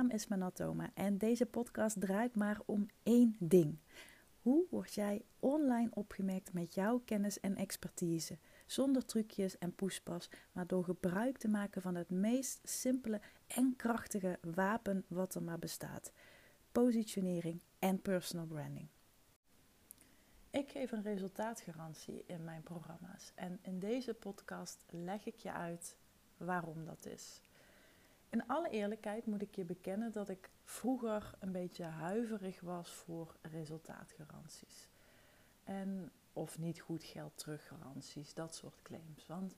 naam is Manatoma en deze podcast draait maar om één ding. Hoe word jij online opgemerkt met jouw kennis en expertise? Zonder trucjes en poespas, maar door gebruik te maken van het meest simpele en krachtige wapen wat er maar bestaat: positionering en personal branding. Ik geef een resultaatgarantie in mijn programma's en in deze podcast leg ik je uit waarom dat is. In alle eerlijkheid moet ik je bekennen dat ik vroeger een beetje huiverig was voor resultaatgaranties. En of niet goed geld teruggaranties, dat soort claims. Want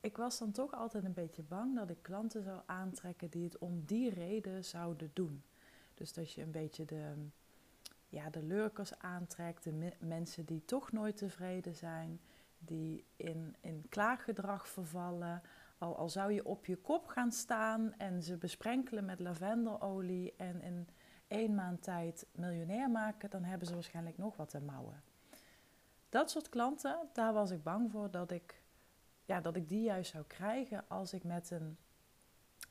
ik was dan toch altijd een beetje bang dat ik klanten zou aantrekken die het om die reden zouden doen. Dus dat je een beetje de, ja, de lurkers aantrekt, de mensen die toch nooit tevreden zijn, die in, in klaaggedrag vervallen al, al zou je op je kop gaan staan en ze besprenkelen met lavenderolie en in één maand tijd miljonair maken, dan hebben ze waarschijnlijk nog wat te mouwen. Dat soort klanten, daar was ik bang voor dat ik, ja, dat ik die juist zou krijgen als ik met een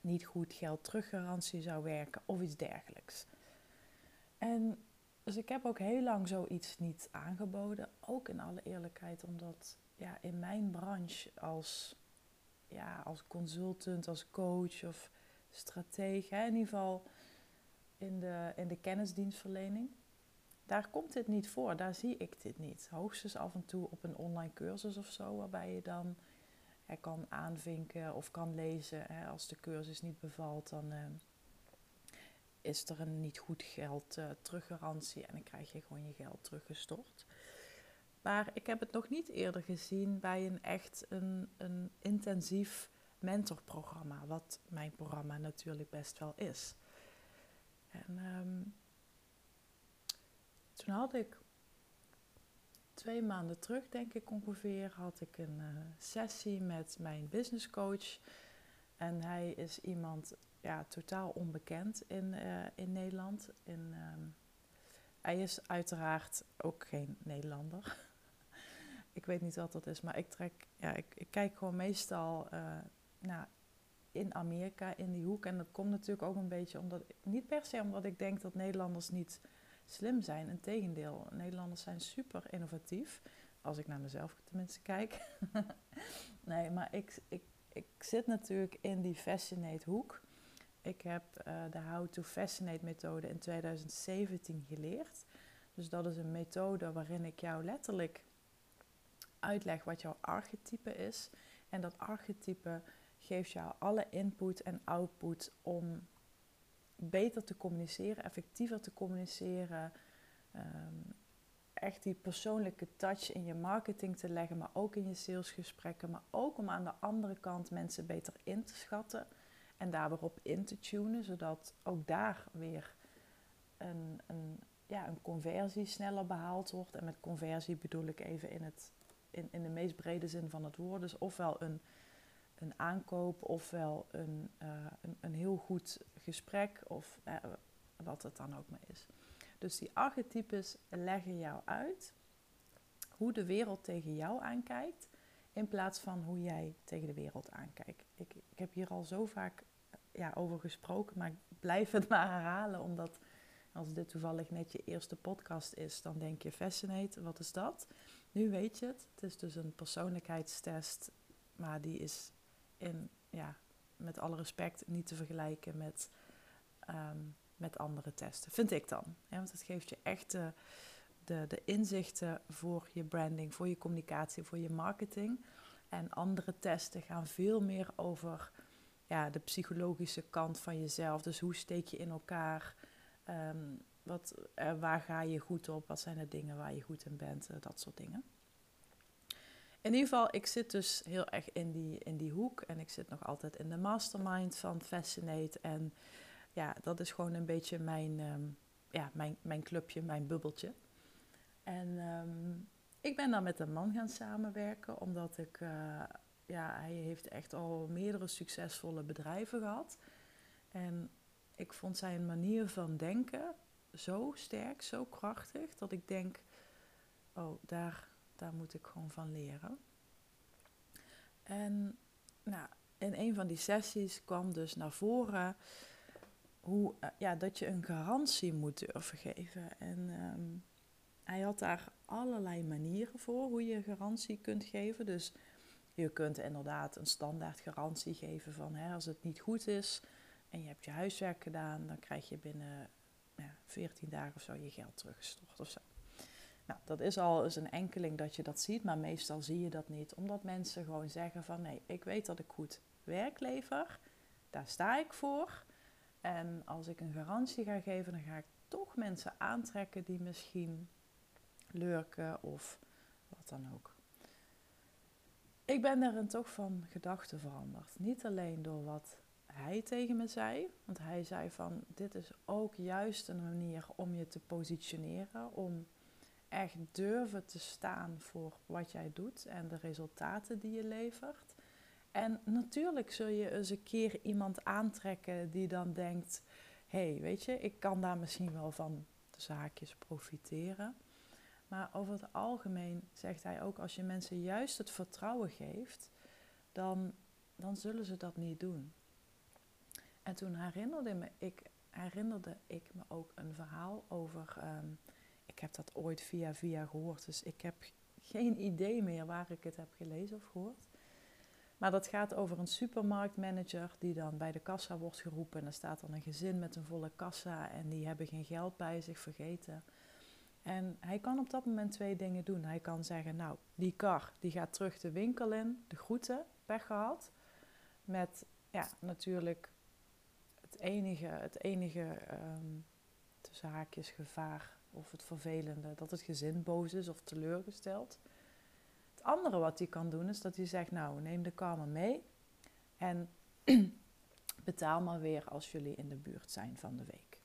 niet goed geld teruggarantie zou werken of iets dergelijks. En dus ik heb ook heel lang zoiets niet aangeboden, ook in alle eerlijkheid, omdat ja, in mijn branche als ja, als consultant, als coach of stratege, in ieder geval in de, in de kennisdienstverlening. Daar komt dit niet voor, daar zie ik dit niet. Hoogstens af en toe op een online cursus of zo, waarbij je dan kan aanvinken of kan lezen. Hè, als de cursus niet bevalt, dan uh, is er een niet goed geld uh, teruggarantie en dan krijg je gewoon je geld teruggestort. Maar ik heb het nog niet eerder gezien bij een echt een, een intensief mentorprogramma, wat mijn programma natuurlijk best wel is. En ehm, toen had ik twee maanden terug, denk ik ongeveer, had ik een uh, sessie met mijn business coach. En hij is iemand ja, totaal onbekend in, uh, in Nederland. In, um, hij is uiteraard ook geen Nederlander ik weet niet wat dat is, maar ik trek, ja, ik, ik kijk gewoon meestal uh, nou, in Amerika, in die hoek. En dat komt natuurlijk ook een beetje omdat, niet per se omdat ik denk dat Nederlanders niet slim zijn. Integendeel, Nederlanders zijn super innovatief. Als ik naar mezelf tenminste kijk. nee, maar ik, ik, ik zit natuurlijk in die Fascinate hoek. Ik heb uh, de How to Fascinate methode in 2017 geleerd. Dus dat is een methode waarin ik jou letterlijk uitleg wat jouw archetype is. En dat archetype geeft jou alle input en output om beter te communiceren, effectiever te communiceren. Um, echt die persoonlijke touch in je marketing te leggen, maar ook in je salesgesprekken. Maar ook om aan de andere kant mensen beter in te schatten en daar weer op in te tunen, zodat ook daar weer een, een, ja, een conversie sneller behaald wordt. En met conversie bedoel ik even in het in, in de meest brede zin van het woord. Dus ofwel een, een aankoop, ofwel een, uh, een, een, heel goed gesprek, of uh, wat het dan ook maar is. Dus die archetypes leggen jou uit hoe de wereld tegen jou aankijkt, in plaats van hoe jij tegen de wereld aankijkt. Ik, ik heb hier al zo vaak ja, over gesproken, maar ik blijf het maar herhalen, omdat als dit toevallig net je eerste podcast is, dan denk je Fascinate, wat is dat? Nu weet je het. Het is dus een persoonlijkheidstest, maar die is in, ja, met alle respect niet te vergelijken met, ehm, met andere testen. Vind ik dan. Want het geeft je echt de, de, de inzichten voor je branding, voor je communicatie, voor je marketing. En andere testen gaan veel meer over ja, de psychologische kant van jezelf. Dus hoe steek je in elkaar? Ehm, wat, uh, waar ga je goed op? Wat zijn de dingen waar je goed in bent? Uh, dat soort dingen. In ieder geval, ik zit dus heel erg in die, in die hoek. En ik zit nog altijd in de mastermind van Fascinate. En ja, dat is gewoon een beetje mijn, um, ja, mijn, mijn clubje, mijn bubbeltje. En um, ik ben dan met een man gaan samenwerken, omdat ik, uh, ja, hij heeft echt al meerdere succesvolle bedrijven gehad. En ik vond zijn manier van denken zo sterk, zo krachtig, dat ik denk, oh, daar, daar moet ik gewoon van leren. En nou, in een van die sessies kwam dus naar voren hoe, eh, ja, dat je een garantie moet durven geven. En ehm, hij had daar allerlei manieren voor hoe je garantie kunt geven. Dus je kunt inderdaad een standaard garantie geven van hè, als het niet goed is en je hebt je huiswerk gedaan, dan krijg je binnen ja, 14 dagen of zo je geld teruggestort of zo. Nou, dat is al eens een enkeling dat je dat ziet, maar meestal zie je dat niet. Omdat mensen gewoon zeggen van nee, ik weet dat ik goed werk lever, daar sta ik voor. En als ik een garantie ga geven, dan ga ik toch mensen aantrekken die misschien lurken of wat dan ook. Ik ben daarin toch van gedachten veranderd. Niet alleen door wat hij tegen me zei, want hij zei van dit is ook juist een manier om je te positioneren, om echt durven te staan voor wat jij doet en de resultaten die je levert. En natuurlijk zul je eens een keer iemand aantrekken die dan denkt: hé, hey, weet je, ik kan daar misschien wel van de zaakjes profiteren. Maar over het algemeen zegt hij ook: als je mensen juist het vertrouwen geeft, dan, dan zullen ze dat niet doen. En toen herinnerde, me, ik, herinnerde ik me ook een verhaal over. Ehm, ik heb dat ooit via via gehoord, dus ik heb geen idee meer waar ik het heb gelezen of gehoord. Maar dat gaat over een supermarktmanager die dan bij de kassa wordt geroepen. En er staat dan een gezin met een volle kassa en die hebben geen geld bij zich vergeten. En hij kan op dat moment twee dingen doen. Hij kan zeggen, nou, die kar die gaat terug de winkel in, de groeten, pech gehad. Met, ja, natuurlijk het enige, het enige um, gevaar of het vervelende, dat het gezin boos is of teleurgesteld. Het andere wat hij kan doen is dat hij zegt, nou neem de kamer mee en betaal maar weer als jullie in de buurt zijn van de week.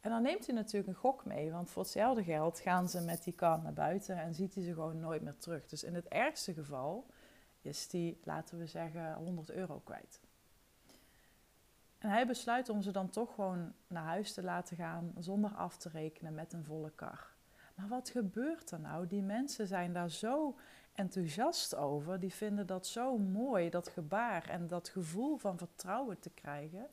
En dan neemt hij natuurlijk een gok mee, want voor hetzelfde geld gaan ze met die kar naar buiten en ziet hij ze gewoon nooit meer terug. Dus in het ergste geval is die, laten we zeggen, 100 euro kwijt. En hij besluit om ze dan toch gewoon naar huis te laten gaan zonder af te rekenen met een volle kar. Maar wat gebeurt er nou? Die mensen zijn daar zo enthousiast over. Die vinden dat zo mooi, dat gebaar en dat gevoel van vertrouwen te krijgen.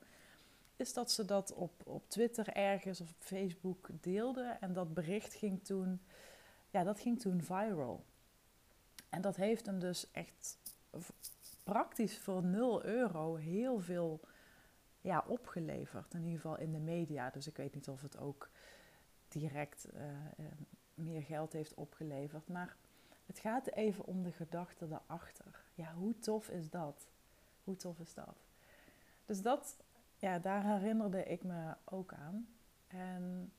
Is dat ze dat op, op Twitter ergens of op Facebook deelden. En dat bericht ging toen, ja, dat ging toen viral. En dat heeft hem dus echt praktisch voor 0 euro heel veel ja, opgeleverd. In ieder geval in de media. Dus ik weet niet of het ook direct uh, meer geld heeft opgeleverd. Maar het gaat even om de gedachte daarachter. Ja, hoe tof is dat? Hoe tof is dat? Dus dat, ja, daar herinnerde ik me ook aan. En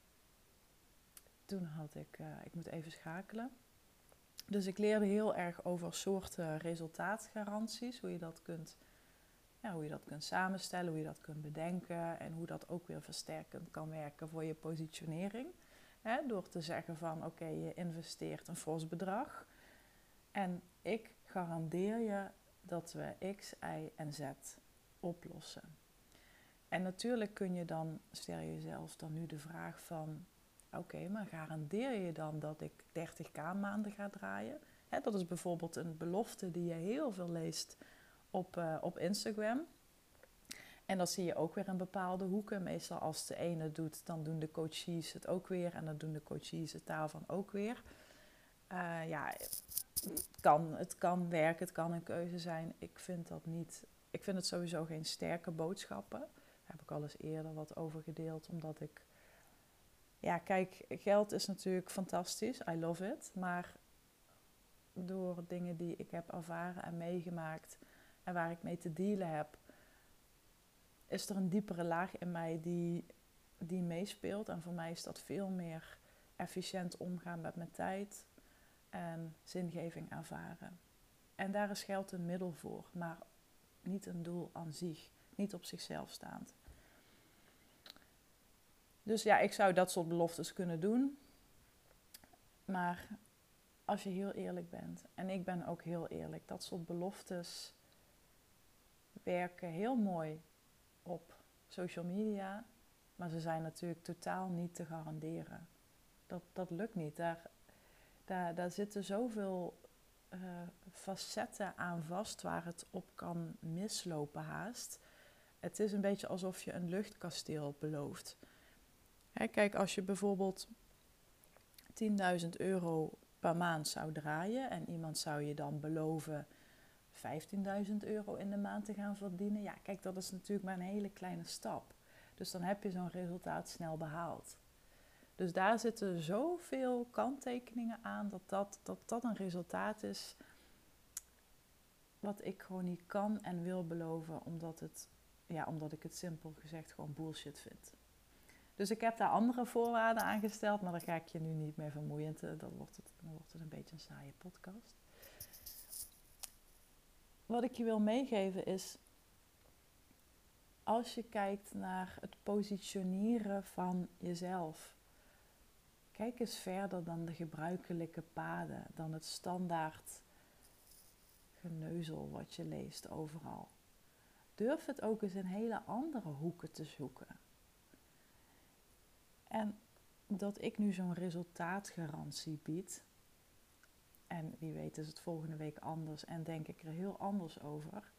toen had ik, uh, ik moet even schakelen. Dus ik leerde heel erg over soorten resultaatgaranties, hoe je dat kunt hoe je dat kunt samenstellen, hoe je dat kunt bedenken en hoe dat ook weer versterkend kan werken voor je positionering. door te zeggen van oké, je investeert een fors bedrag en ik garandeer je dat we X, Y en Z oplossen. En natuurlijk kun je dan, stel je jezelf dan nu de vraag van oké, maar garandeer je dan dat ik 30k maanden ga draaien? dat is bijvoorbeeld een belofte die je heel veel leest op, uh, op Instagram. En dat zie je ook weer in bepaalde hoeken. Meestal als de ene het doet, dan doen de coaches het ook weer. En dan doen de coaches het daarvan ook weer. Uh, ja, kan, het kan werken, het kan een keuze zijn. Ik vind dat niet. Ik vind het sowieso geen sterke boodschappen. Daar heb ik al eens eerder wat over gedeeld. Omdat ik. Ja, kijk, geld is natuurlijk fantastisch. I love it. Maar door dingen die ik heb ervaren en meegemaakt en waar ik mee te dealen heb, is er een diepere laag in mij die, die meespeelt. En voor mij is dat veel meer efficiënt omgaan met mijn tijd en zingeving ervaren. En daar is geld een middel voor, maar niet een doel aan zich, niet op zichzelf staand. Dus ja, ik zou dat soort beloftes kunnen doen. Maar als je heel eerlijk bent, en ik ben ook heel eerlijk, dat soort beloftes werken heel mooi op social media, maar ze zijn natuurlijk totaal niet te garanderen. Dat, dat lukt niet. Daar, daar, daar zitten zoveel uh, facetten aan vast waar het op kan mislopen haast. Het is een beetje alsof je een luchtkasteel belooft. Hè, kijk, als je bijvoorbeeld 10.000 euro per maand zou draaien en iemand zou je dan beloven 15.000 euro in de maand te gaan verdienen. Ja, kijk, dat is natuurlijk maar een hele kleine stap. Dus dan heb je zo'n resultaat snel behaald. Dus daar zitten zoveel kanttekeningen aan dat dat, dat dat een resultaat is wat ik gewoon niet kan en wil beloven, omdat, het, ja, omdat ik het simpel gezegd gewoon bullshit vind. Dus ik heb daar andere voorwaarden aan gesteld, maar daar ga ik je nu niet mee vermoeien. Dan wordt het, dan wordt het een beetje een saaie podcast. Wat ik je wil meegeven is, als je kijkt naar het positioneren van jezelf, kijk eens verder dan de gebruikelijke paden, dan het standaard geneuzel wat je leest overal. Durf het ook eens in hele andere hoeken te zoeken. En dat ik nu zo'n resultaatgarantie bied, en wie weet is het volgende week anders en denk ik er heel anders over.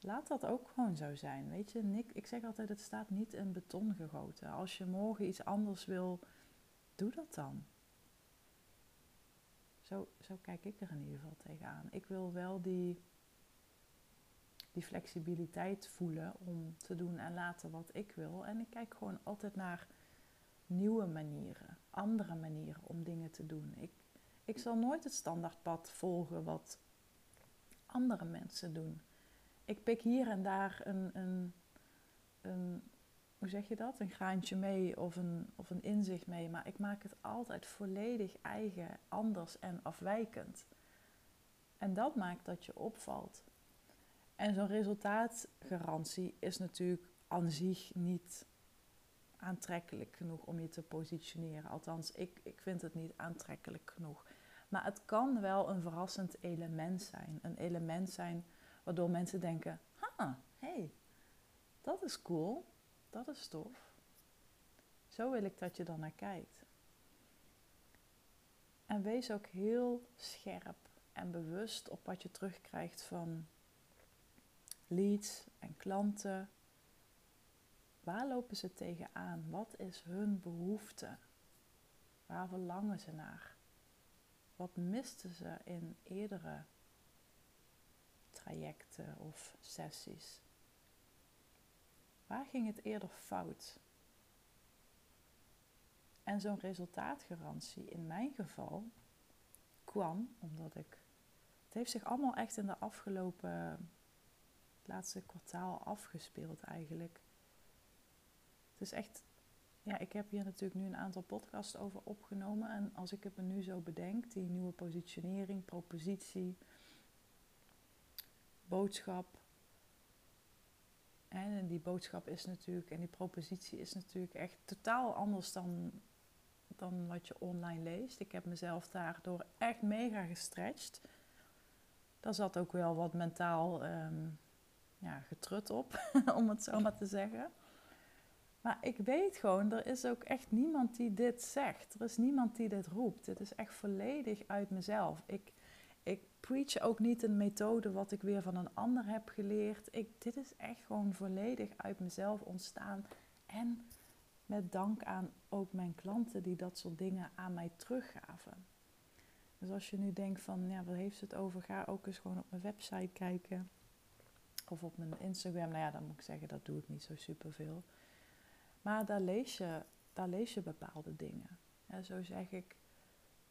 Laat dat ook gewoon zo zijn. Weet je, Nick, ik zeg altijd: het staat niet in beton gegoten. Als je morgen iets anders wil, doe dat dan. Zo, zo kijk ik er in ieder geval tegenaan. Ik wil wel die, die flexibiliteit voelen om te doen en laten wat ik wil. En ik kijk gewoon altijd naar nieuwe manieren, andere manieren om dingen te doen. Ik, ik zal nooit het standaardpad volgen wat andere mensen doen. Ik pik hier en daar een, een, een hoe zeg je dat? Een graantje mee of een, of een inzicht mee. Maar ik maak het altijd volledig eigen, anders en afwijkend. En dat maakt dat je opvalt. En zo'n resultaatgarantie is natuurlijk aan zich niet aantrekkelijk genoeg om je te positioneren. Althans, ik, ik vind het niet aantrekkelijk genoeg. Maar het kan wel een verrassend element zijn. Een element zijn waardoor mensen denken: ha, hey, dat is cool. Dat is tof. Zo wil ik dat je dan naar kijkt. En wees ook heel scherp en bewust op wat je terugkrijgt van leads en klanten. Waar lopen ze tegenaan? Wat is hun behoefte? Waar verlangen ze naar? Wat misten ze in eerdere trajecten of sessies? Waar ging het eerder fout? En zo'n resultaatgarantie in mijn geval kwam omdat ik. Het heeft zich allemaal echt in de afgelopen. Het laatste kwartaal afgespeeld eigenlijk. Het is echt. Ja, ik heb hier natuurlijk nu een aantal podcasts over opgenomen. En als ik het me nu zo bedenk, die nieuwe positionering, propositie, boodschap, en die boodschap is natuurlijk, en die propositie is natuurlijk echt totaal anders dan, dan wat je online leest. Ik heb mezelf daardoor echt mega gestretched. Daar zat ook wel wat mentaal um, ja, getrut op, om het zo maar te zeggen. Maar ik weet gewoon, er is ook echt niemand die dit zegt. Er is niemand die dit roept. Het is echt volledig uit mezelf. Ik, ik preach ook niet een methode wat ik weer van een ander heb geleerd. Ik, dit is echt gewoon volledig uit mezelf ontstaan. En met dank aan ook mijn klanten die dat soort dingen aan mij teruggaven. Dus als je nu denkt van, ja, wat heeft het over? Ga ook eens gewoon op mijn website kijken. Of op mijn Instagram. Nou ja, dan moet ik zeggen, dat doe ik niet zo superveel. Maar daar lees je, daar lees je bepaalde dingen. Ja, zo zeg ik,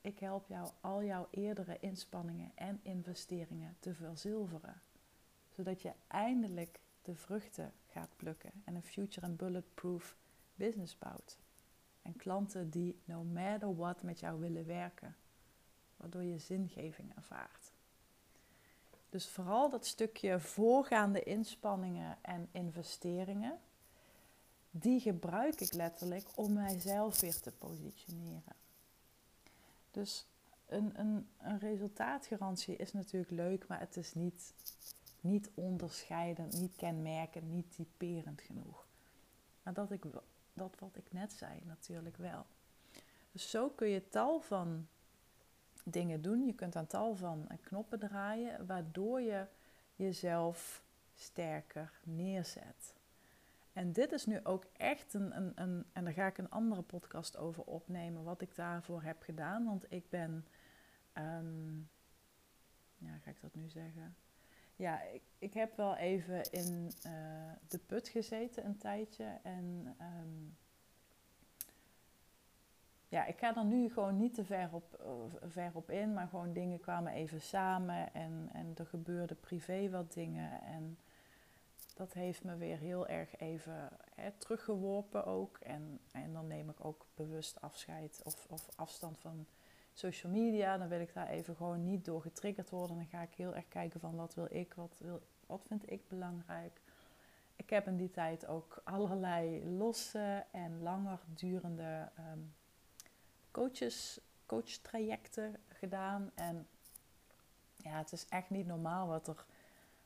ik help jou al jouw eerdere inspanningen en investeringen te verzilveren. Zodat je eindelijk de vruchten gaat plukken en een future and bulletproof business bouwt. En klanten die no matter what met jou willen werken. Waardoor je zingeving ervaart. Dus vooral dat stukje voorgaande inspanningen en investeringen, die gebruik ik letterlijk om mijzelf weer te positioneren. Dus een, een, een resultaatgarantie is natuurlijk leuk, maar het is niet, niet onderscheidend, niet kenmerkend, niet typerend genoeg. Maar dat, ik, dat wat ik net zei natuurlijk wel. Dus zo kun je tal van dingen doen. Je kunt aan tal van knoppen draaien, waardoor je jezelf sterker neerzet. En dit is nu ook echt een, een, een, en daar ga ik een andere podcast over opnemen, wat ik daarvoor heb gedaan. Want ik ben, um, ja, ga ik dat nu zeggen? Ja, ik, ik heb wel even in uh, de put gezeten een tijdje. En um, ja, ik ga er nu gewoon niet te ver op, uh, ver op in, maar gewoon dingen kwamen even samen en, en er gebeurde privé wat dingen. En dat heeft me weer heel erg even hè, teruggeworpen ook. En, en dan neem ik ook bewust afscheid of, of afstand van social media. Dan wil ik daar even gewoon niet door getriggerd worden. Dan ga ik heel erg kijken van wat wil ik, wat, wil, wat vind ik belangrijk. Ik heb in die tijd ook allerlei losse en langer durende um, coaches, coachtrajecten gedaan. En ja, het is echt niet normaal wat er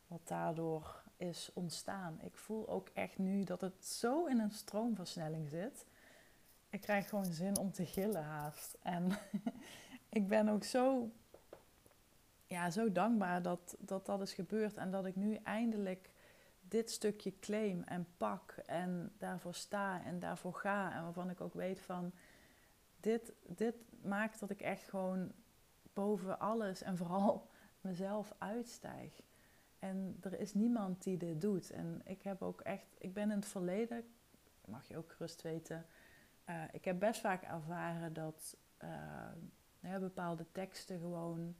wat daardoor is ontstaan. Ik voel ook echt nu dat het zo in een stroomversnelling zit. Ik krijg gewoon zin om te gillen haast. En ik ben ook zo, ja, zo dankbaar dat, dat dat is gebeurd. En dat ik nu eindelijk dit stukje claim en pak en daarvoor sta en daarvoor ga. En waarvan ik ook weet van, dit, dit maakt dat ik echt gewoon boven alles en vooral mezelf uitstijg. En er is niemand die dit doet. En ik heb ook echt, ik ben in het verleden, mag je ook gerust weten, uh, ik heb best vaak ervaren dat uh, bepaalde teksten gewoon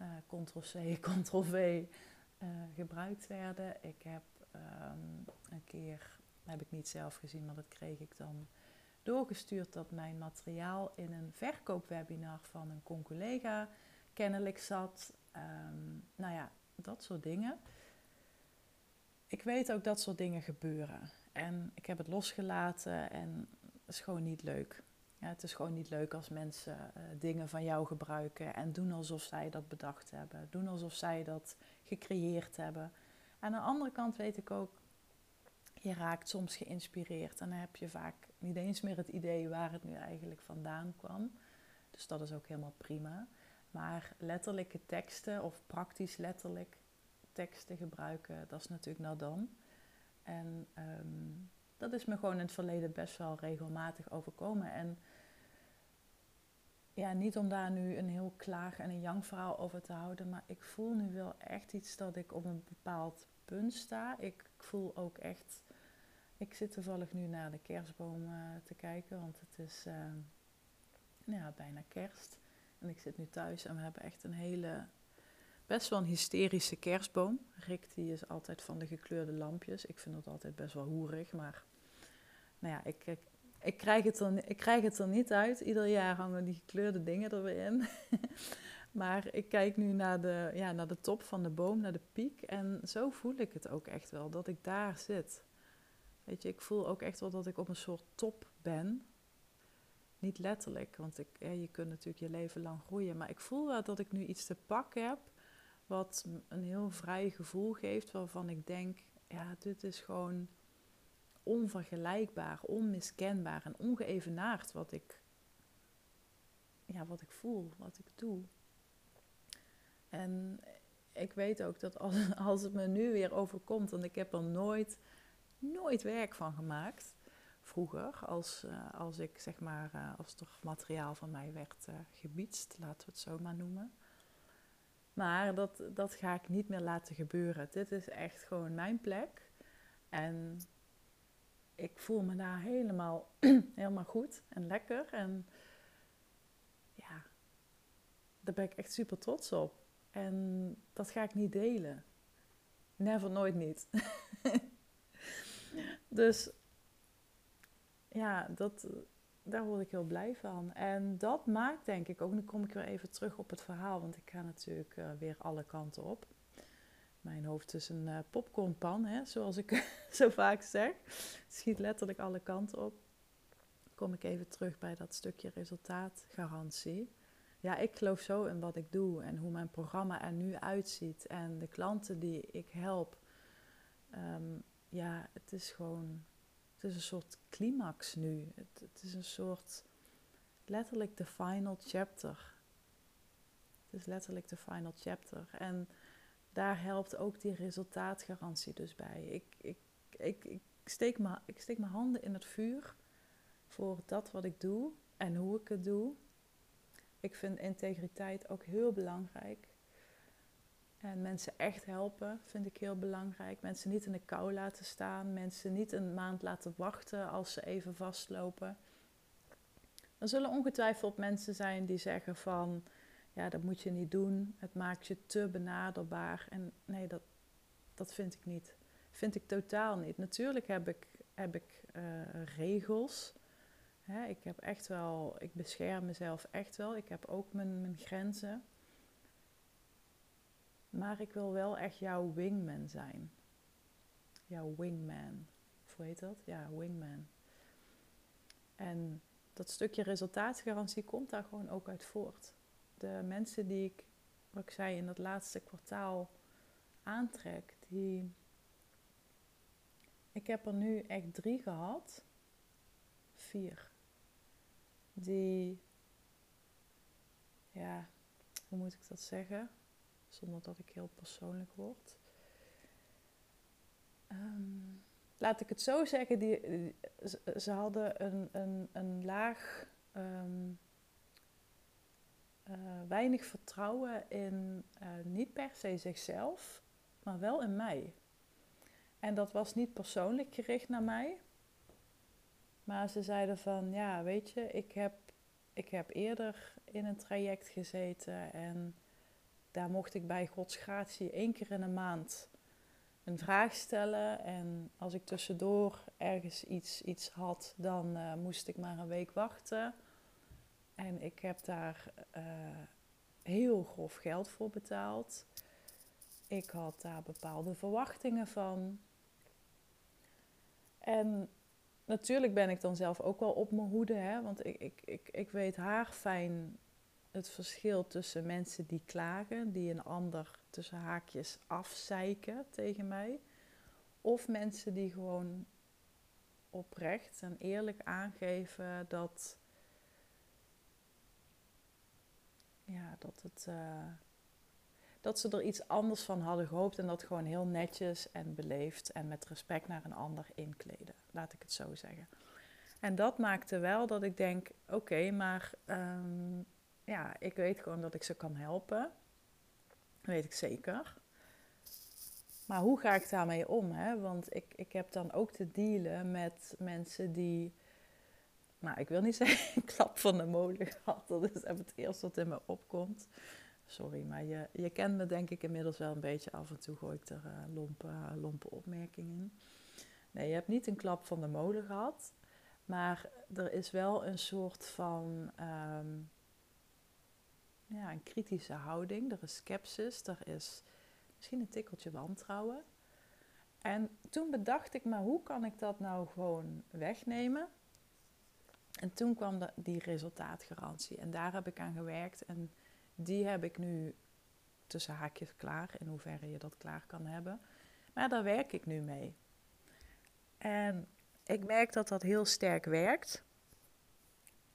uh, Ctrl-C, Ctrl-V gebruikt werden. Ik heb um, een keer, heb ik niet zelf gezien, maar dat kreeg ik dan doorgestuurd dat mijn materiaal in een verkoopwebinar van een con-collega kennelijk zat. Um, nou ja, dat soort dingen. Ik weet ook dat soort dingen gebeuren. En ik heb het losgelaten en het is gewoon niet leuk. Ja, het is gewoon niet leuk als mensen uh, dingen van jou gebruiken en doen alsof zij dat bedacht hebben. Doen alsof zij dat gecreëerd hebben. En aan de andere kant weet ik ook, je raakt soms geïnspireerd en dan heb je vaak niet eens meer het idee waar het nu eigenlijk vandaan kwam. Dus dat is ook helemaal prima. Maar letterlijke teksten of praktisch letterlijk teksten gebruiken, dat is natuurlijk nou dan. En um, dat is me gewoon in het verleden best wel regelmatig overkomen. En ja, niet om daar nu een heel klaag en een jang verhaal over te houden, maar ik voel nu wel echt iets dat ik op een bepaald punt sta. Ik voel ook echt. Ik zit toevallig nu naar de kerstboom te kijken, want het is uh, ja, bijna kerst. En ik zit nu thuis en we hebben echt een hele, best wel een hysterische kerstboom. Rick die is altijd van de gekleurde lampjes. Ik vind dat altijd best wel hoerig, maar nou ja, ik, ik, ik, krijg, het er, ik krijg het er niet uit. Ieder jaar hangen die gekleurde dingen er weer in. maar ik kijk nu naar de, ja, naar de top van de boom, naar de piek. En zo voel ik het ook echt wel, dat ik daar zit. Weet je, ik voel ook echt wel dat ik op een soort top ben. Niet letterlijk, want ik, ja, je kunt natuurlijk je leven lang groeien. Maar ik voel wel dat ik nu iets te pakken heb. Wat een heel vrij gevoel geeft. Waarvan ik denk, ja, dit is gewoon onvergelijkbaar, onmiskenbaar en ongeëvenaard wat ik, ja, wat ik voel, wat ik doe. En ik weet ook dat als, als het me nu weer overkomt, want ik heb er nooit, nooit werk van gemaakt vroeger, als, uh, als ik zeg maar, uh, als er materiaal van mij werd uh, gebiedst, laten we het zo maar noemen. Maar dat, dat ga ik niet meer laten gebeuren. Dit is echt gewoon mijn plek. En ik voel me daar helemaal, helemaal goed en lekker. En ja, daar ben ik echt super trots op. En dat ga ik niet delen. Never, nooit niet. dus ja, dat, daar word ik heel blij van. En dat maakt denk ik ook, nu kom ik weer even terug op het verhaal, want ik ga natuurlijk uh, weer alle kanten op. Mijn hoofd is een uh, popcornpan, hè, zoals ik zo vaak zeg. Schiet letterlijk alle kanten op. Kom ik even terug bij dat stukje resultaatgarantie. Ja, ik geloof zo in wat ik doe en hoe mijn programma er nu uitziet. En de klanten die ik help. Um, ja, het is gewoon is een soort climax nu. Het, het, is een soort letterlijk de final chapter. Het is letterlijk de final chapter. En daar helpt ook die resultaatgarantie dus bij. Ik, ik, ik, ik steek mijn, ik steek mijn handen in het vuur voor dat wat ik doe en hoe ik het doe. Ik vind integriteit ook heel belangrijk. En mensen echt helpen vind ik heel belangrijk. Mensen niet in de kou laten staan. Mensen niet een maand laten wachten als ze even vastlopen. Er zullen ongetwijfeld mensen zijn die zeggen van... Ja, dat moet je niet doen. Het maakt je te benaderbaar. En nee, dat, dat vind ik niet. Vind ik totaal niet. Natuurlijk heb ik, heb ik uh, regels. Hè, ik heb echt wel... Ik bescherm mezelf echt wel. Ik heb ook mijn, mijn grenzen. Maar ik wil wel echt jouw wingman zijn. Jouw wingman. Hoe heet dat? Ja, wingman. En dat stukje resultaatgarantie komt daar gewoon ook uit voort. De mensen die ik, wat ik zei, in dat laatste kwartaal aantrek, die. Ik heb er nu echt drie gehad. Vier. Die. Ja, hoe moet ik dat zeggen? Zonder dat ik heel persoonlijk word. Ehm, laat ik het zo zeggen, die, ze, hadden een, een, een laag, ehm, eh, weinig vertrouwen in uh, niet per se zichzelf, maar wel in mij. En dat was niet persoonlijk gericht naar mij, maar ze zeiden van, ja, weet je, ik heb, ik heb eerder in een traject gezeten en daar mocht ik bij Gods gratie één keer in een maand een vraag stellen. En als ik tussendoor ergens iets, iets had, dan uh, moest ik maar een week wachten. En ik heb daar uh, heel grof geld voor betaald. Ik had daar bepaalde verwachtingen van. En natuurlijk ben ik dan zelf ook wel op mijn hoede, hè, want ik, ik, ik, ik weet haar fijn het verschil tussen mensen die klagen, die een ander tussen haakjes afzeiken tegen mij, of mensen die gewoon oprecht en eerlijk aangeven dat, ja, dat, het, uh, dat ze er iets anders van hadden gehoopt en dat gewoon heel netjes en beleefd en met respect naar een ander inkleden, laat ik het zo zeggen. En dat maakte wel dat ik denk: oké, maar um, ja, ik weet gewoon dat ik ze kan helpen. Dat weet ik zeker. Maar hoe ga ik daarmee om? Hè? Want ik, ik heb dan ook te dealen met mensen die. Nou, ik wil niet zeggen klap van de molen gehad. Dat is even het eerste wat in me opkomt. Sorry, maar je, je kent me denk ik inmiddels wel een beetje. Af en toe gooi ik er uh, lompe, lompe opmerkingen in. Nee, je hebt niet een klap van de molen gehad. Maar er is wel een soort van. Ehm, ja, een kritische houding, er is sceptisch, er is misschien een tikkeltje wantrouwen. En toen bedacht ik me, hoe kan ik dat nou gewoon wegnemen? En toen kwam de, die resultaatgarantie en daar heb ik aan gewerkt en die heb ik nu tussen haakjes klaar, in hoeverre je dat klaar kan hebben. Maar daar werk ik nu mee. En ik merk dat dat heel sterk werkt.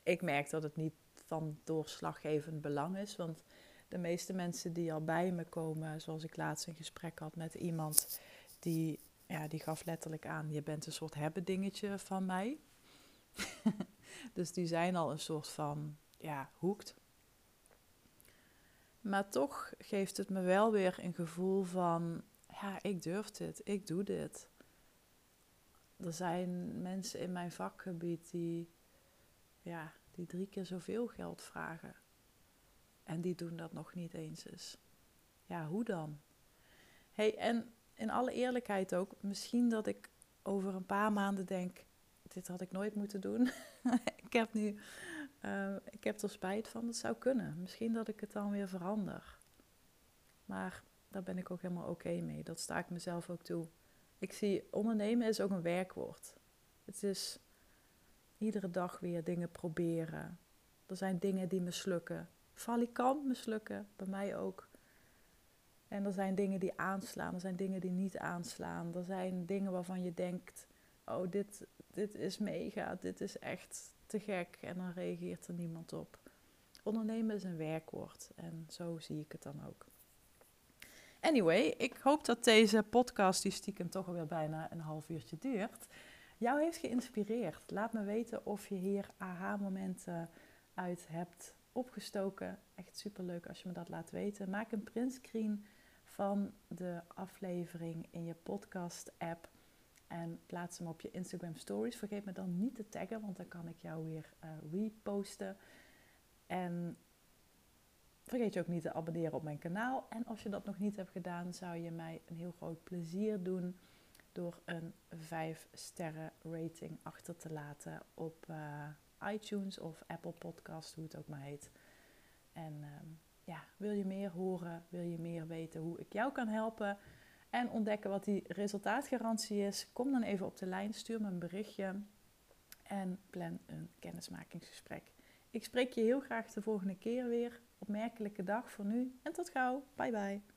Ik merk dat het niet van doorslaggevend belang is. Want de meeste mensen die al bij me komen, zoals ik laatst een gesprek had met iemand, die, ja, die gaf letterlijk aan: Je bent een soort hebben dingetje van mij. dus die zijn al een soort van, ja, hoekt. Maar toch geeft het me wel weer een gevoel van: Ja, ik durf dit, ik doe dit. Er zijn mensen in mijn vakgebied die, ja, drie keer zoveel geld vragen. En die doen dat nog niet eens eens. Ja, hoe dan? hey, en in alle eerlijkheid ook, misschien dat ik over een paar maanden denk: dit had ik nooit moeten doen. ik heb nu, uh, ik heb er spijt van. Dat zou kunnen. Misschien dat ik het dan weer verander. Maar daar ben ik ook helemaal oké mee. Dat sta ik mezelf ook toe. Ik zie ondernemen is ook een werkwoord. Het is Iedere dag weer dingen proberen. Er zijn dingen die mislukken. Valikant mislukken, bij mij ook. En er zijn dingen die aanslaan, er zijn dingen die niet aanslaan. Er zijn dingen waarvan je denkt, oh dit, dit is mega, dit is echt te gek. En dan reageert er niemand op. Ondernemen is een werkwoord en zo zie ik het dan ook. Anyway, ik hoop dat deze podcast, die stiekem toch alweer bijna een half uurtje duurt, jou heeft geïnspireerd. Laat me weten of je hier aha-momenten uit hebt opgestoken. Echt superleuk als je me dat laat weten. Maak een printscreen van de aflevering in je podcast-app en plaats hem op je Instagram stories. Vergeet me dan niet te taggen, want dan kan ik jou weer uh, reposten. En vergeet je ook niet te abonneren op mijn kanaal. En als je dat nog niet hebt gedaan, zou je mij een heel groot plezier doen door een 5 sterren rating achter te laten op uh, iTunes of Apple Podcast, hoe het ook maar heet. En ehm, ja, wil je meer horen, wil je meer weten hoe ik jou kan helpen en ontdekken wat die resultaatgarantie is, kom dan even op de lijn, stuur me een berichtje en plan een kennismakingsgesprek. Ik spreek je heel graag de volgende keer weer. Opmerkelijke dag voor nu en tot gauw. Bye bye.